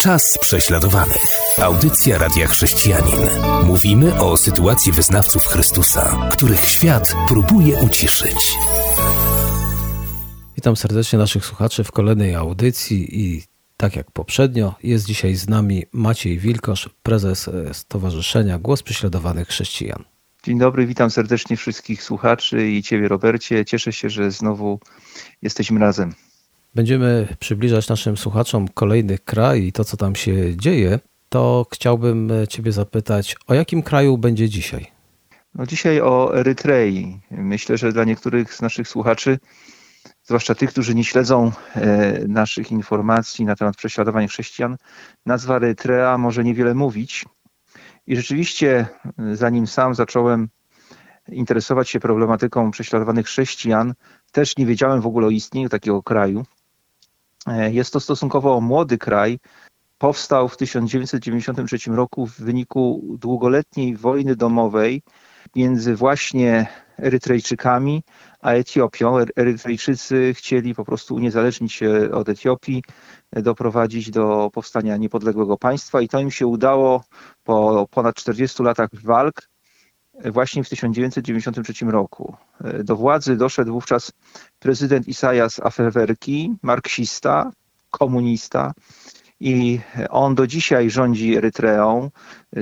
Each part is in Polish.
Czas prześladowanych. Audycja Radia Chrześcijanin. Mówimy o sytuacji wyznawców Chrystusa, których świat próbuje uciszyć. Witam serdecznie naszych słuchaczy w kolejnej audycji i tak jak poprzednio jest dzisiaj z nami Maciej Wilkosz, prezes Stowarzyszenia Głos Prześladowanych Chrześcijan. Dzień dobry, witam serdecznie wszystkich słuchaczy i Ciebie Robercie. Cieszę się, że znowu jesteśmy razem. Będziemy przybliżać naszym słuchaczom kolejny kraj i to, co tam się dzieje, to chciałbym Ciebie zapytać, o jakim kraju będzie dzisiaj? No dzisiaj o Erytrei. Myślę, że dla niektórych z naszych słuchaczy, zwłaszcza tych, którzy nie śledzą e, naszych informacji na temat prześladowania chrześcijan, nazwa Erytrea może niewiele mówić. I rzeczywiście, zanim sam zacząłem interesować się problematyką prześladowanych chrześcijan, też nie wiedziałem w ogóle o istnieniu takiego kraju. E, jest to stosunkowo młody kraj. Powstał w 1993 roku w wyniku długoletniej wojny domowej między właśnie Erytrejczykami a Etiopią. Erytrejczycy chcieli po prostu uniezależnić się od Etiopii, doprowadzić do powstania niepodległego państwa i to im się udało po ponad 40 latach walk właśnie w 1993 roku. Do władzy doszedł wówczas prezydent Isaias Afewerki, marksista, komunista i on do dzisiaj rządzi Erytreą.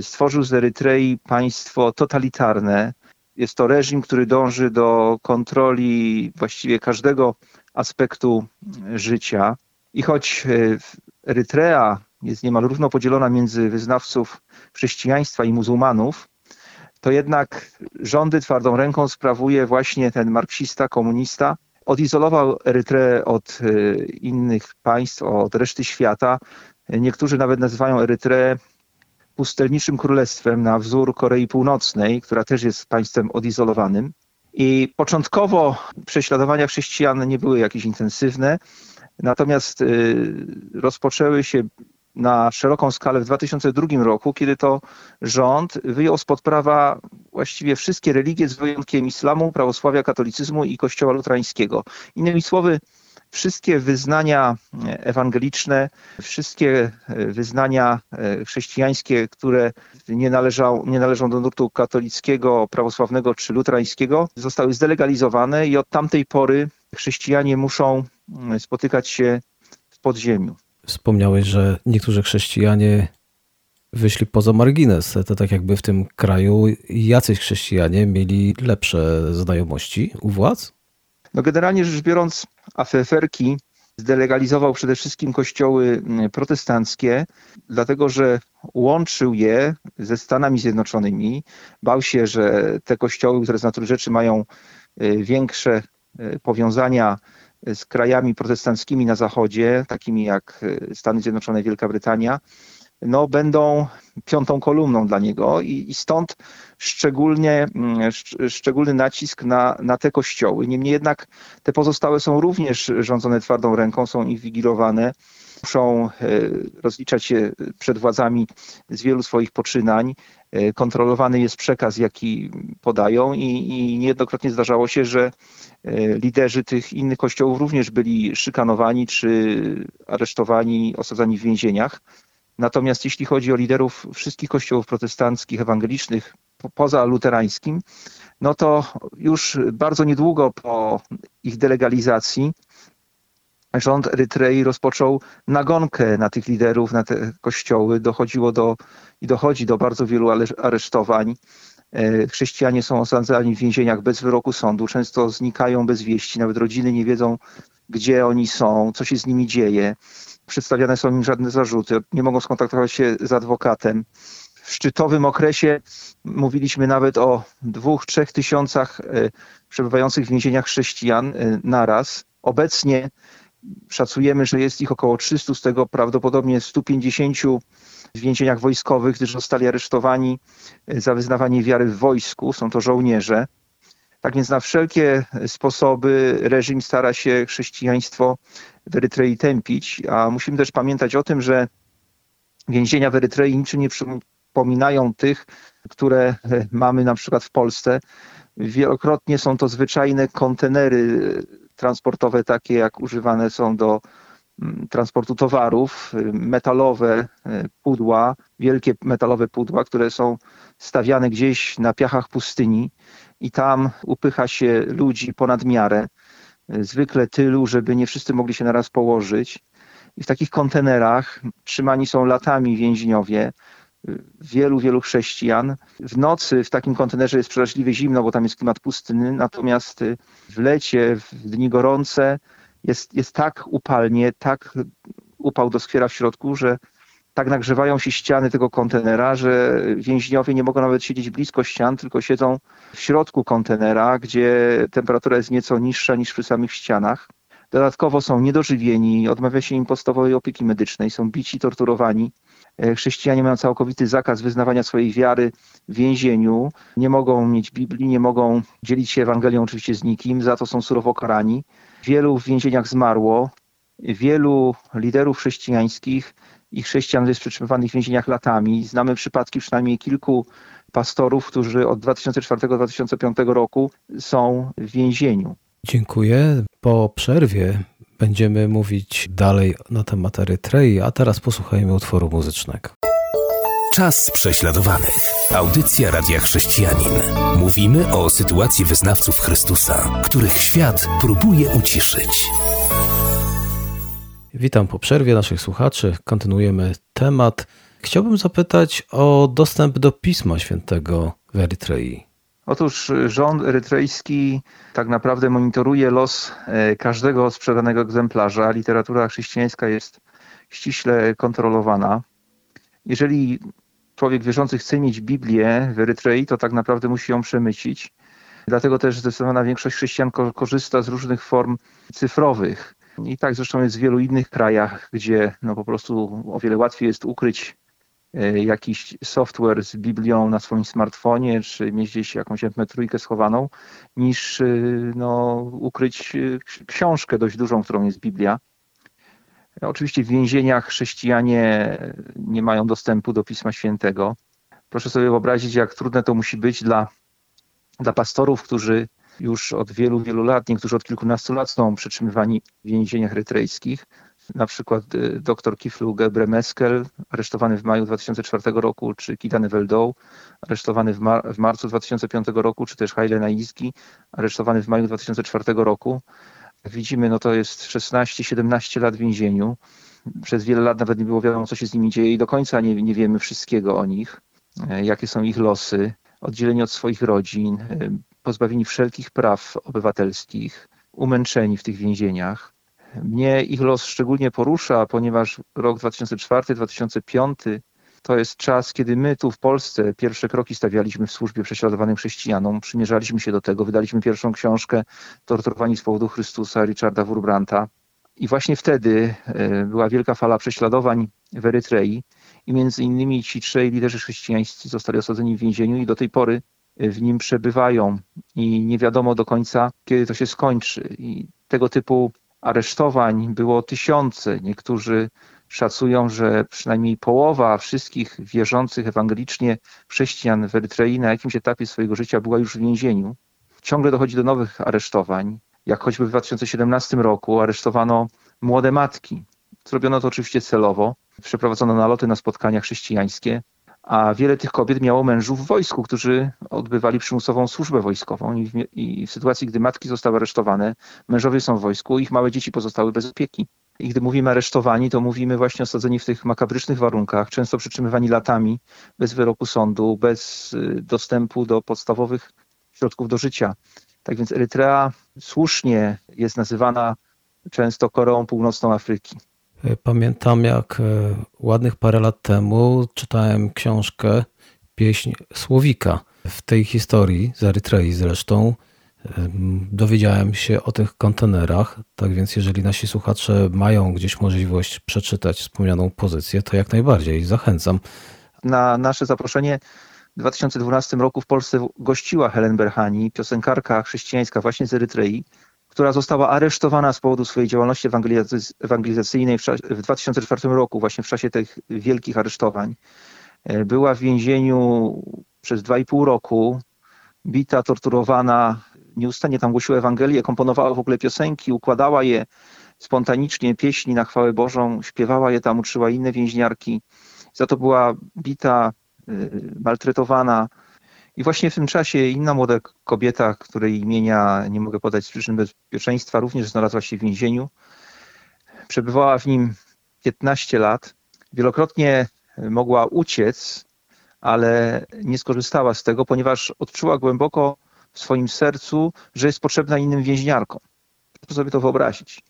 Stworzył z Erytrei państwo totalitarne. Jest to reżim, który dąży do kontroli właściwie każdego aspektu życia. I choć Erytrea jest niemal równo podzielona między wyznawców chrześcijaństwa i muzułmanów, to jednak rządy twardą ręką sprawuje właśnie ten marksista, komunista. Odizolował Erytreę od y, innych państw, od reszty świata. Niektórzy nawet nazywają Erytreę pustelniczym królestwem na wzór Korei Północnej, która też jest państwem odizolowanym. I początkowo prześladowania chrześcijan nie były jakieś intensywne, natomiast y, rozpoczęły się na szeroką skalę w 2002 roku, kiedy to rząd wyjął spod prawa właściwie wszystkie religie z wyjątkiem islamu, prawosławia, katolicyzmu i kościoła luterańskiego. Innymi słowy, wszystkie wyznania ewangeliczne, wszystkie wyznania chrześcijańskie, które nie należą, nie należą do nurtu katolickiego, prawosławnego czy luterańskiego, zostały zdelegalizowane i od tamtej pory chrześcijanie muszą spotykać się w podziemiu. Wspomniałeś, że niektórzy chrześcijanie wyszli poza margines. To tak jakby w tym kraju jacyś chrześcijanie mieli lepsze znajomości u władz? No generalnie rzecz biorąc, AFFR-ki zdelegalizował przede wszystkim kościoły mm, protestanckie, dlatego że łączył je ze Stanami Zjednoczonymi. Bał się, że te kościoły, które z natury rzeczy mają y, większe y, powiązania z krajami protestanckimi na zachodzie, takimi jak Stany Zjednoczone, Wielka Brytania, no, będą piątą kolumną dla niego i, i stąd szczególnie, mm, szczególny nacisk na, na te kościoły. Niemniej jednak te pozostałe są również rządzone twardą ręką, są inwigilowane, muszą e, rozliczać się przed władzami z wielu swoich poczynań. E, kontrolowany jest przekaz, jaki podają i, i niejednokrotnie zdarzało się, że e, liderzy tych innych kościołów również byli szykanowani czy aresztowani, osadzani w więzieniach. Natomiast jeśli chodzi o liderów wszystkich kościołów protestanckich, ewangelicznych, po, poza luterańskim, no to już bardzo niedługo po ich delegalizacji rząd Erytrei rozpoczął nagonkę na tych liderów, na te kościoły. Dochodziło do i dochodzi do bardzo wielu aresztowań. E, chrześcijanie są osadzani w więzieniach bez wyroku sądu, często znikają bez wieści, nawet rodziny nie wiedzą, gdzie oni są, co się z nimi dzieje przedstawiane są im żadne zarzuty, nie mogą skontaktować się z adwokatem. W szczytowym okresie mówiliśmy nawet o dwóch, trzech tysiącach e, przebywających w więzieniach chrześcijan e, naraz. Obecnie szacujemy, że jest ich około 300, z tego prawdopodobnie 150 w więzieniach wojskowych, gdyż zostali aresztowani e, za wyznawanie wiary w wojsku. Są to żołnierze. Tak więc na wszelkie sposoby reżim stara się chrześcijaństwo w Erytrei tępić, a musimy też pamiętać o tym, że więzienia w Erytrei niczym nie przypominają tych, które mamy na przykład w Polsce. Wielokrotnie są to zwyczajne kontenery transportowe, takie jak używane są do mm, transportu towarów, metalowe pudła, wielkie metalowe pudła, które są stawiane gdzieś na piachach pustyni i tam upycha się ludzi ponad miarę, zwykle tylu, żeby nie wszyscy mogli się naraz położyć. I w takich kontenerach trzymani są latami więźniowie, wielu, wielu chrześcijan. W nocy w takim kontenerze jest przeraźliwie zimno, bo tam jest klimat pustyny, natomiast w lecie, w dni gorące jest, jest tak upalnie, tak upał doskwiera w środku, że tak nagrzewają się ściany tego kontenera, że więźniowie nie mogą nawet siedzieć blisko ścian, tylko siedzą w środku kontenera, gdzie temperatura jest nieco niższa niż przy samych ścianach. Dodatkowo są niedożywieni, odmawia się im podstawowej opieki medycznej, są bici, torturowani. E, chrześcijanie mają całkowity zakaz wyznawania swojej wiary w więzieniu, nie mogą mieć Biblii, nie mogą dzielić się Ewangelią oczywiście z nikim, za to są surowo karani. Wielu w więzieniach zmarło, wielu liderów chrześcijańskich i chrześcijan jest przetrzymywanych w więzieniach latami. Znamy przypadki przynajmniej kilku pastorów, którzy od 2004-2005 roku są w więzieniu. Dziękuję. Po przerwie będziemy mówić dalej na temat Erytrei, a teraz posłuchajmy utworu muzycznego. Czas prześladowanych. Audycja Radia Chrześcijanin. Mówimy o sytuacji wyznawców Chrystusa, których świat próbuje uciszyć. Witam po przerwie naszych słuchaczy. Kontynuujemy temat. Chciałbym zapytać o dostęp do Pisma Świętego w Erytrei. Otóż rząd erytrejski tak naprawdę monitoruje los e, każdego sprzedanego egzemplarza. Literatura chrześcijańska jest ściśle kontrolowana. Jeżeli człowiek wierzący chce mieć Biblię w Erytrei, to tak naprawdę musi ją przemycić. Dlatego też zdecydowana większość chrześcijan korzysta z różnych form cyfrowych. I tak zresztą jest w wielu innych krajach, gdzie no po prostu o wiele łatwiej jest ukryć e, jakiś software z Biblią na swoim smartfonie, czy mieć gdzieś jakąś mp schowaną, niż e, no, ukryć e, książkę dość dużą, którą jest Biblia. Oczywiście w więzieniach chrześcijanie nie mają dostępu do Pisma Świętego. Proszę sobie wyobrazić, jak trudne to musi być dla, dla pastorów, którzy już od wielu, wielu lat, niektórzy od kilkunastu lat są przetrzymywani w więzieniach erytrejskich. Na przykład y, dr Kiflu Gebre Meskel, aresztowany w maju 2004 roku, czy Kidany Weldow, aresztowany w, mar w marcu 2005 roku, czy też Haile Naizki, aresztowany w maju 2004 roku. Jak widzimy, no to jest 16-17 lat w więzieniu. Przez wiele lat nawet nie było wiadomo, co się z nimi dzieje i do końca nie, nie wiemy wszystkiego o nich, e, jakie są ich losy, oddzieleni od swoich rodzin, pozbawieni wszelkich praw obywatelskich, umęczeni w tych więzieniach. Mnie ich los szczególnie porusza, ponieważ rok 2004-2005 to jest czas, kiedy my tu w Polsce pierwsze kroki stawialiśmy w służbie prześladowanym chrześcijanom. Przymierzaliśmy się do tego, wydaliśmy pierwszą książkę Torturowani z powodu Chrystusa Richarda Wurbranta. I właśnie wtedy e, była wielka fala prześladowań w Erytrei i między innymi ci trzej liderzy chrześcijańscy zostali osadzeni w więzieniu i do tej pory w nim przebywają i nie wiadomo do końca, kiedy to się skończy. I tego typu aresztowań było tysiące. Niektórzy szacują, że przynajmniej połowa wszystkich wierzących ewangelicznie chrześcijan w Erytrei na jakimś etapie swojego życia była już w więzieniu. Ciągle dochodzi do nowych aresztowań. Jak choćby w 2017 roku aresztowano młode matki. Zrobiono to oczywiście celowo. Przeprowadzono naloty na spotkania chrześcijańskie a wiele tych kobiet miało mężów w wojsku, którzy odbywali przymusową służbę wojskową i w, i w, sytuacji, gdy matki zostały aresztowane, mężowie są w wojsku, ich małe dzieci pozostały bez opieki. I gdy mówimy aresztowani, to mówimy właśnie osadzeni w tych makabrycznych warunkach, często przytrzymywani latami, bez wyroku sądu, bez y, dostępu do podstawowych środków do życia. Tak więc Erytrea słusznie jest nazywana często Koreą Północną Afryki. Pamiętam, jak e, ładnych parę lat temu czytałem książkę Pieśń Słowika. W tej historii, z Erytrei zresztą, e, dowiedziałem się o tych kontenerach. Tak więc, jeżeli nasi słuchacze mają gdzieś możliwość przeczytać wspomnianą pozycję, to jak najbardziej zachęcam. Na nasze zaproszenie w 2012 roku w Polsce gościła Helen Berhani, piosenkarka chrześcijańska właśnie z Erytrei, która została aresztowana z powodu swojej działalności ewangelizacyjnej w 2004 roku, właśnie w czasie tych wielkich aresztowań. E, była w więzieniu przez dwa i pół roku, bita, torturowana, nieustannie tam głosiła Ewangelię, komponowała w ogóle piosenki, układała je, spontanicznie pieśni na chwałę Bożą, śpiewała je tam, uczyła inne więźniarki. Za to była bita, y, maltretowana. I właśnie w tym czasie inna młoda kobieta, której imienia nie mogę podać z przyczyn bezpieczeństwa, również znalazła się w więzieniu. Przebywała w nim 15 lat. Wielokrotnie mogła uciec, ale nie skorzystała z tego, ponieważ odczuła głęboko w swoim sercu, że jest potrzebna innym więźniarkom. Proszę sobie to wyobrazić.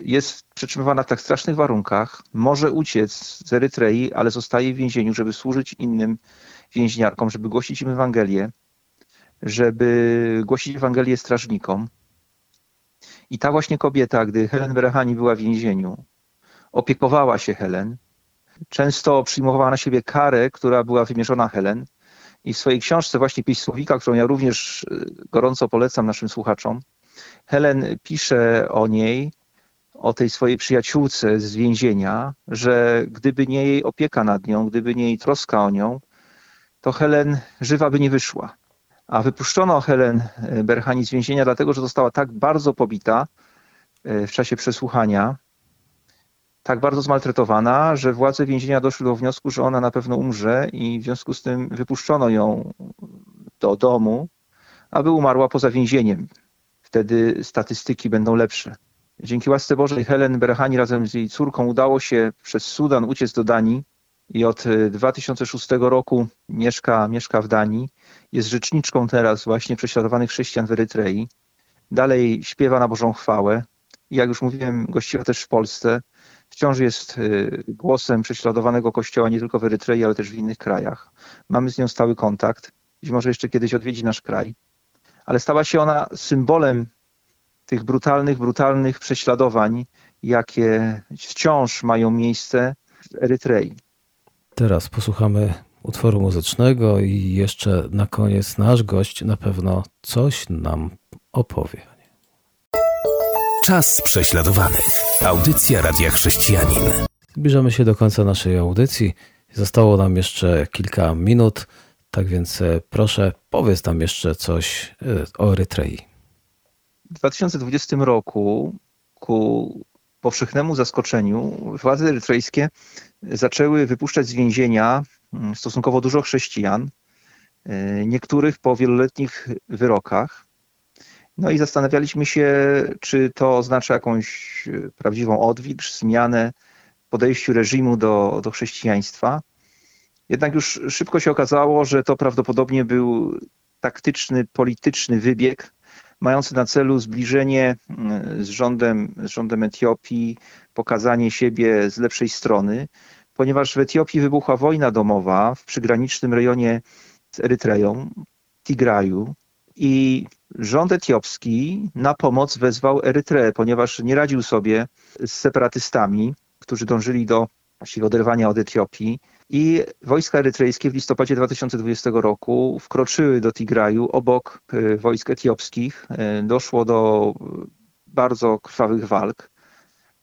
Jest przetrzymywana w tak strasznych warunkach, może uciec z Erytrei, ale zostaje w więzieniu, żeby służyć innym więźniarkom, żeby głosić im Ewangelię, żeby głosić Ewangelię strażnikom. I ta właśnie kobieta, gdy Helen Berehani była w więzieniu, opiekowała się Helen, często przyjmowała na siebie karę, która była wymierzona Helen. I w swojej książce właśnie Pieśń Słowika, którą ja również y, gorąco polecam naszym słuchaczom, Helen pisze o niej, o tej swojej przyjaciółce z więzienia, że gdyby nie jej opieka nad nią, gdyby nie jej troska o nią, to Helen żywa by nie wyszła. A wypuszczono Helen y, Berhani z więzienia dlatego, że została tak bardzo pobita y, w czasie przesłuchania, tak bardzo zmaltretowana, że władze więzienia doszły do wniosku, że ona na pewno umrze i w związku z tym wypuszczono ją do domu, aby umarła poza więzieniem. Wtedy statystyki będą lepsze. Dzięki łasce Bożej Helen Berhani razem z jej córką udało się przez Sudan uciec do Danii i od 2006 roku mieszka, mieszka w Danii. Jest rzeczniczką teraz właśnie prześladowanych chrześcijan w Erytrei. Dalej śpiewa na Bożą chwałę. I jak już mówiłem, gościła też w Polsce wciąż jest y, głosem prześladowanego kościoła nie tylko w Erytrei, ale też w innych krajach. Mamy z nią stały kontakt. Być może jeszcze kiedyś odwiedzi nasz kraj. Ale stała się ona symbolem tych brutalnych, brutalnych prześladowań, jakie wciąż mają miejsce w Erytrei. Teraz posłuchamy utworu muzycznego i jeszcze na koniec nasz gość na pewno coś nam opowie. Czas prześladowanych. Audycja Radia Chrześcijanin. Zbliżamy się do końca naszej audycji. Zostało nam jeszcze kilka minut, tak więc e, proszę, powiedz nam jeszcze coś e, o Erytrei. W 2020 roku ku powszechnemu zaskoczeniu władze erytrejskie zaczęły wypuszczać z więzienia mm, stosunkowo dużo chrześcijan, e, niektórych po wieloletnich wyrokach. No i zastanawialiśmy się, czy to oznacza jakąś e, prawdziwą odwilż, zmianę podejściu reżimu do, do chrześcijaństwa. Jednak już szybko się okazało, że to prawdopodobnie był taktyczny, polityczny wybieg, mający na celu zbliżenie mm, z rządem, z rządem Etiopii, pokazanie siebie z lepszej strony, ponieważ w Etiopii wybuchła wojna domowa w przygranicznym rejonie z Erytreją, Tigraju, i rząd etiopski na pomoc wezwał Erytreę, ponieważ nie radził sobie z separatystami, którzy dążyli do oderwania od Etiopii. I wojska erytrejskie w listopadzie 2020 roku wkroczyły do Tigraju obok e, wojsk etiopskich. E, doszło do bardzo krwawych walk.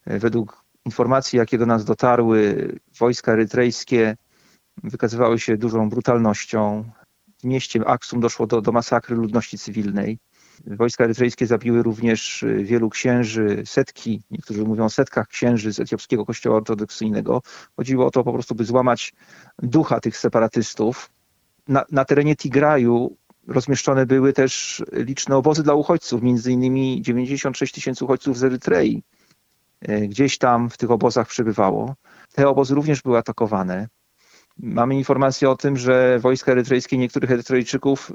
E, według informacji, jakie do nas dotarły, wojska erytrejskie wykazywały się dużą brutalnością, w mieście Aksum doszło do, do masakry ludności cywilnej. Wojska erytrejskie zabiły również y, wielu księży, setki, niektórzy mówią o setkach księży z etiopskiego kościoła ortodoksyjnego. Chodziło o to po prostu, by złamać ducha tych separatystów. Na, na terenie Tigraju rozmieszczone były też liczne obozy dla uchodźców, między innymi 96 tysięcy uchodźców z Erytrei. Y, gdzieś tam w tych obozach przebywało. Te obozy również były atakowane. Mamy informacje o tym, że wojska erytrejskie niektórych Erytrejczyków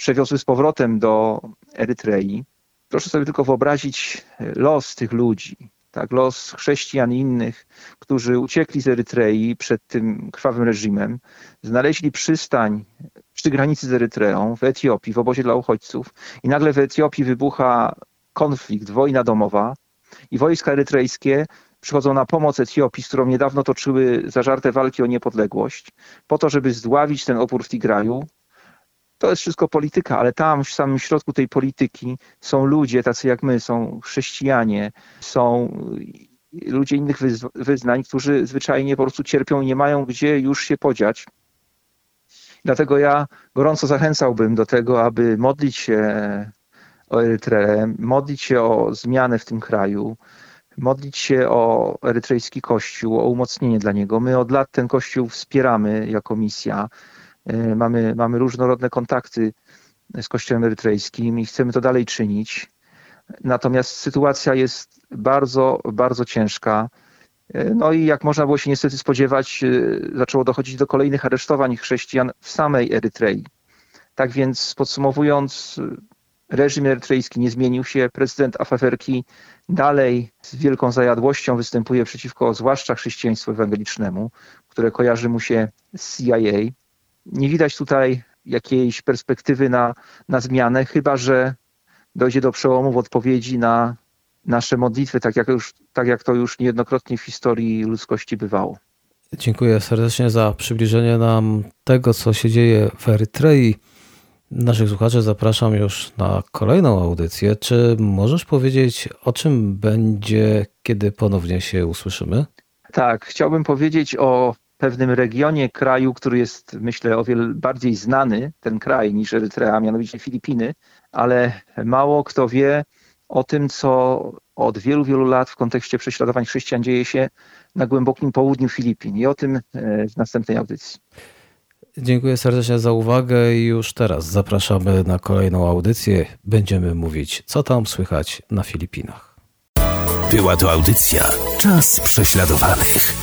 przewiozły z powrotem do Erytrei. Proszę sobie tylko wyobrazić los tych ludzi, tak, los chrześcijan i innych, którzy uciekli z Erytrei przed tym krwawym reżimem, znaleźli przystań przy granicy z Erytreą w Etiopii, w obozie dla uchodźców i nagle w Etiopii wybucha konflikt, wojna domowa i wojska erytrejskie przychodzą na pomoc Etiopii, z którą niedawno toczyły zażarte walki o niepodległość, po to, żeby zdławić ten opór w Tigraju. To jest wszystko polityka, ale tam w samym środku tej polityki są ludzie tacy jak my, są chrześcijanie, są ludzie innych wyznań, którzy zwyczajnie po prostu cierpią i nie mają gdzie już się podziać. Dlatego ja gorąco zachęcałbym do tego, aby modlić się o Erytreę, modlić się o zmianę w tym kraju, modlić się o erytrejski kościół, o umocnienie dla niego. My od lat ten kościół wspieramy jako misja. E, mamy, mamy różnorodne kontakty z kościołem erytrejskim i chcemy to dalej czynić. Natomiast sytuacja jest bardzo, bardzo ciężka. E, no i jak można było się niestety spodziewać, e, zaczęło dochodzić do kolejnych aresztowań chrześcijan w samej Erytrei. Tak więc podsumowując, reżim erytrejski nie zmienił się. Prezydent Afewerki dalej z wielką zajadłością występuje przeciwko zwłaszcza chrześcijaństwu ewangelicznemu, które kojarzy mu się z CIA. Nie widać tutaj jakiejś perspektywy na, na zmianę, chyba że dojdzie do przełomu w odpowiedzi na nasze modlitwy, tak jak, już, tak jak to już niejednokrotnie w historii ludzkości bywało. Dziękuję serdecznie za przybliżenie nam tego, co się dzieje w Erytrei. Naszych słuchaczy zapraszam już na kolejną audycję. Czy możesz powiedzieć, o czym będzie, kiedy ponownie się usłyszymy? Tak, chciałbym powiedzieć o pewnym regionie kraju, który jest, myślę, o wiele bardziej znany, ten kraj, niż Erytrea, mianowicie Filipiny, ale mało kto wie o tym, co od wielu, wielu lat w kontekście prześladowań chrześcijan dzieje się na głębokim południu Filipin. I o tym e, w następnej audycji. Dziękuję serdecznie za uwagę i już teraz zapraszamy na kolejną audycję. Będziemy mówić, co tam słychać na Filipinach. Była to audycja Czas prześladowanych.